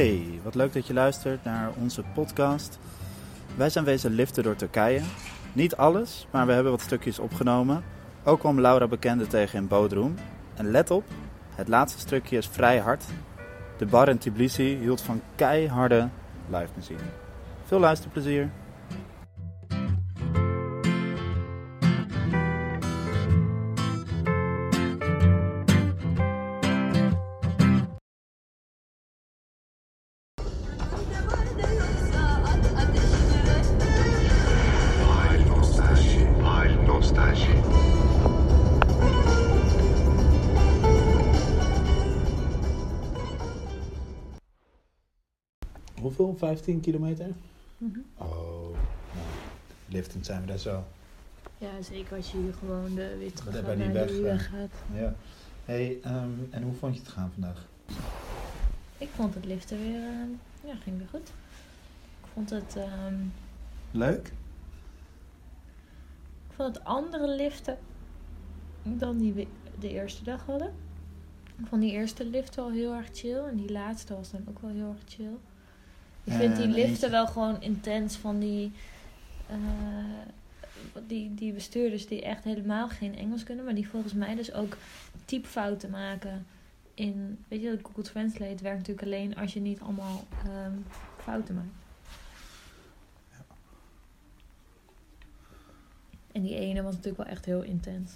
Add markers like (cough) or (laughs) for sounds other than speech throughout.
Hey, wat leuk dat je luistert naar onze podcast. Wij zijn wezen liften door Turkije. Niet alles, maar we hebben wat stukjes opgenomen. Ook kwam Laura bekende tegen in Bodrum. En let op, het laatste stukje is vrij hard. De bar in Tbilisi hield van keiharde live muziek. Veel luisterplezier. Hoeveel? 15 kilometer? Mhm. Oh, nou, liftend zijn we daar zo. Ja, zeker als je hier gewoon de weer terug Dat gaat bij die naar weg eh. gaat. Ja. Hey, ehm, en hoe vond je het gaan vandaag? Ik vond het liften weer, eh, ja, ging weer goed. Ik vond het, ehm, Leuk? ik vond het andere liften dan die we de eerste dag hadden. Ik vond die eerste lift wel heel erg chill en die laatste was dan ook wel heel erg chill. Ik vind die En liften wel gewoon intens van die, eh, die, die bestuurders die echt helemaal geen Engels kunnen, maar die volgens mij dus ook typfouten maken in, weet je, Google Translate werkt natuurlijk alleen als je niet allemaal ehm, fouten maakt. En die ene was natuurlijk wel echt heel intens.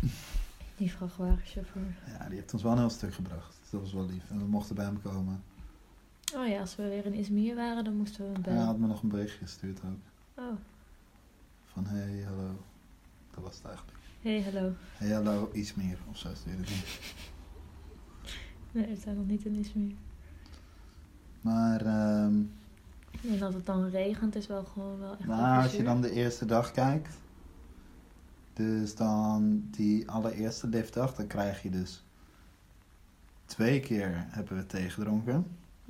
(laughs) Die vrachtwagenchauffeur. Ja, die heeft ons wel een heel stuk gebracht. Dat was wel lief. En we mochten bij hem komen. Oh ja, als we weer in Izmir waren, dan moesten we hem Hij bellen. had me nog een berichtje gestuurd ook. Oh, Van hey, hallo. Dat was het eigenlijk. hey, hallo. Hey, hallo, iets meer. Of zo stuurde (laughs) hij. Nee, we zijn nog niet in Izmir. Maar, ehm, En dat het dan regent is wel gewoon wel echt maar als je dan de eerste dag kijkt. Dus dan die allereerste liftdag. Dan krijg je dus twee keer hebben we thee gedronken.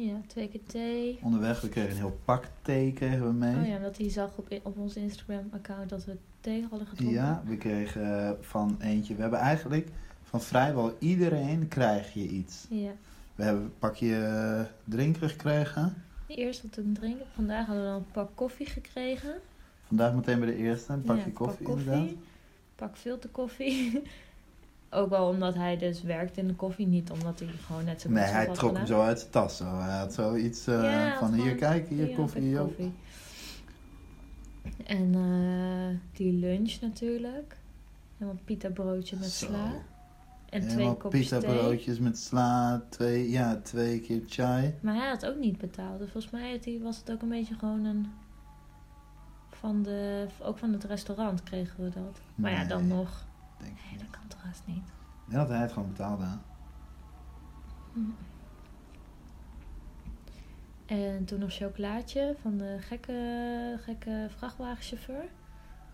Ja, twee keer thee. Onderweg, we kregen een heel pak thee kregen we mee. Oh ja, omdat hij zag op, op ons Instagram-account dat we thee hadden gedronken. Ja, we kregen van eentje. We hebben eigenlijk van vrijwel iedereen krijg je iets. Ja. We hebben een pakje eh, drinken gekregen. Eerst wat te drinken. Vandaag hadden we dan een pak koffie gekregen. Vandaag meteen bij de eerste, een pakje Ja, koffie, pak inderdaad. Pak filterkoffie. (laughs) Ook wel omdat hij dus werkt in de koffie. Niet omdat hij gewoon net zo Nee, hij trok hem zo uit zijn tas. Zo. Hij had zoiets eh, Ja, van hier, gewoon- kijk, hier, Ja, koffie. En eh, die lunch natuurlijk. Helemaal pita broodje met Zo. sla. En twee Helemaal pita broodjes met sla, twee, ja, twee keer chai. Maar hij had ook niet betaald. Dus volgens mij was het ook een beetje gewoon een... Van de, ook van het restaurant kregen we dat. Maar ja, dan nog. Denk ik Nee, dat kan toch haast niet. Denk dat hij het gewoon betaalde. hè? En toen nog chocolaatje van de gekke, gekke vrachtwagenchauffeur.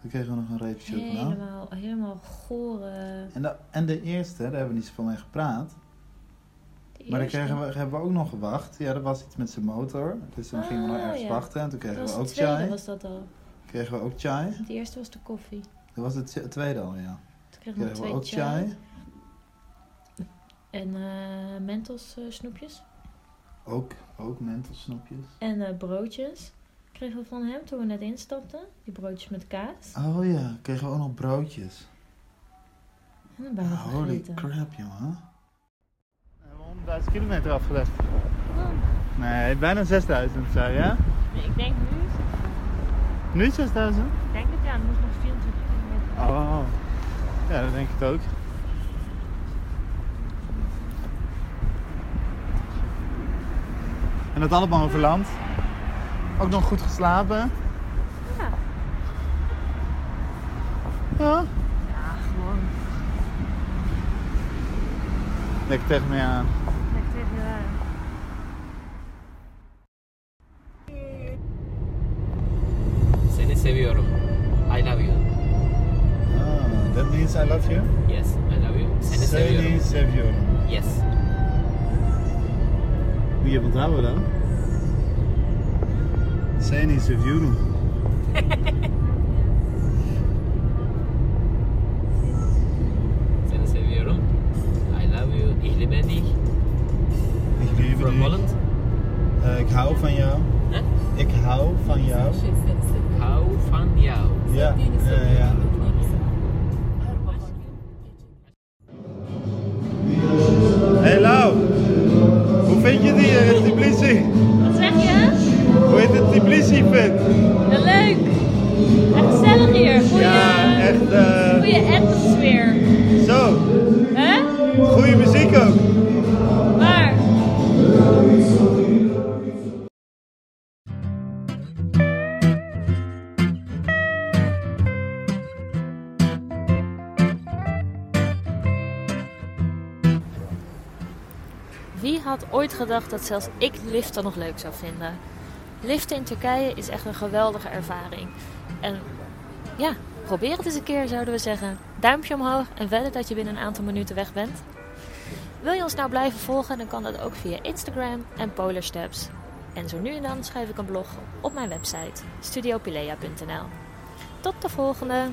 Dan kregen we nog een reepje chocola. Helemaal, helemaal gore. En de, en de eerste, daar hebben we niet zoveel mee gepraat. Maar dan kregen we, hebben we ook nog gewacht. Ja, er was iets met zijn motor. Dus toen gingen we nog Ah, ergens ja. wachten. En toen kregen we de ook tweede, chai. was dat al. Kregen we ook chai. De eerste was de koffie. Dat was het tweede al, ja. We Kregen we twee ook chai. chai. En eh mentos eh, snoepjes. Ook, ook mentelsnoepjes. En eh, broodjes kregen we van hem toen we net instapten. Die broodjes met kaas. Oh ja, kregen we ook nog broodjes. En dan bijna Holy vergeten. crap, jongen. We hebben 100.000 kilometer afgelegd. Nee, bijna 6000 zei je? Nee, ik denk nu. Nu 6000? Ik denk het ja, er moest nog 24 kilometer. Oh. Ja, dat denk ik ook. En dat allemaal over land. Ook nog goed geslapen. Ja. Ja. Ja, gewoon. Lekker tegen me aan. That means I love you. Yes, I love you. Seni seviyorum. seviyorum. Yes. Moet je onthouden dan? Seni seviyorum. Seni seviyorum. I love you. Ich liebe dich. Ik liebe From dich. Holland. Eh, ik hou van jou. Hè? Ik hou van jou. Hou van jou. Ja, ja, je die eh, Tbilisi? Wat zeg je? Hoe heet het Tbilisi-fit? Ja, leuk. Echt gezellig hier. Goeie, Ja, echt eh, goeie atmosfeer. zo. Hè? Goede muziek ook. Wie had ooit gedacht dat zelfs ik liften nog leuk zou vinden? Liften in Turkije is echt een geweldige ervaring. En ja, probeer het eens een keer zouden we zeggen. Duimpje omhoog en wedden dat je binnen een aantal minuten weg bent. Wil je ons nou blijven volgen, dan kan dat ook via Instagram en Polar Steps. En zo nu en dan schrijf ik een blog op mijn website studiopilea.nl. Tot de volgende!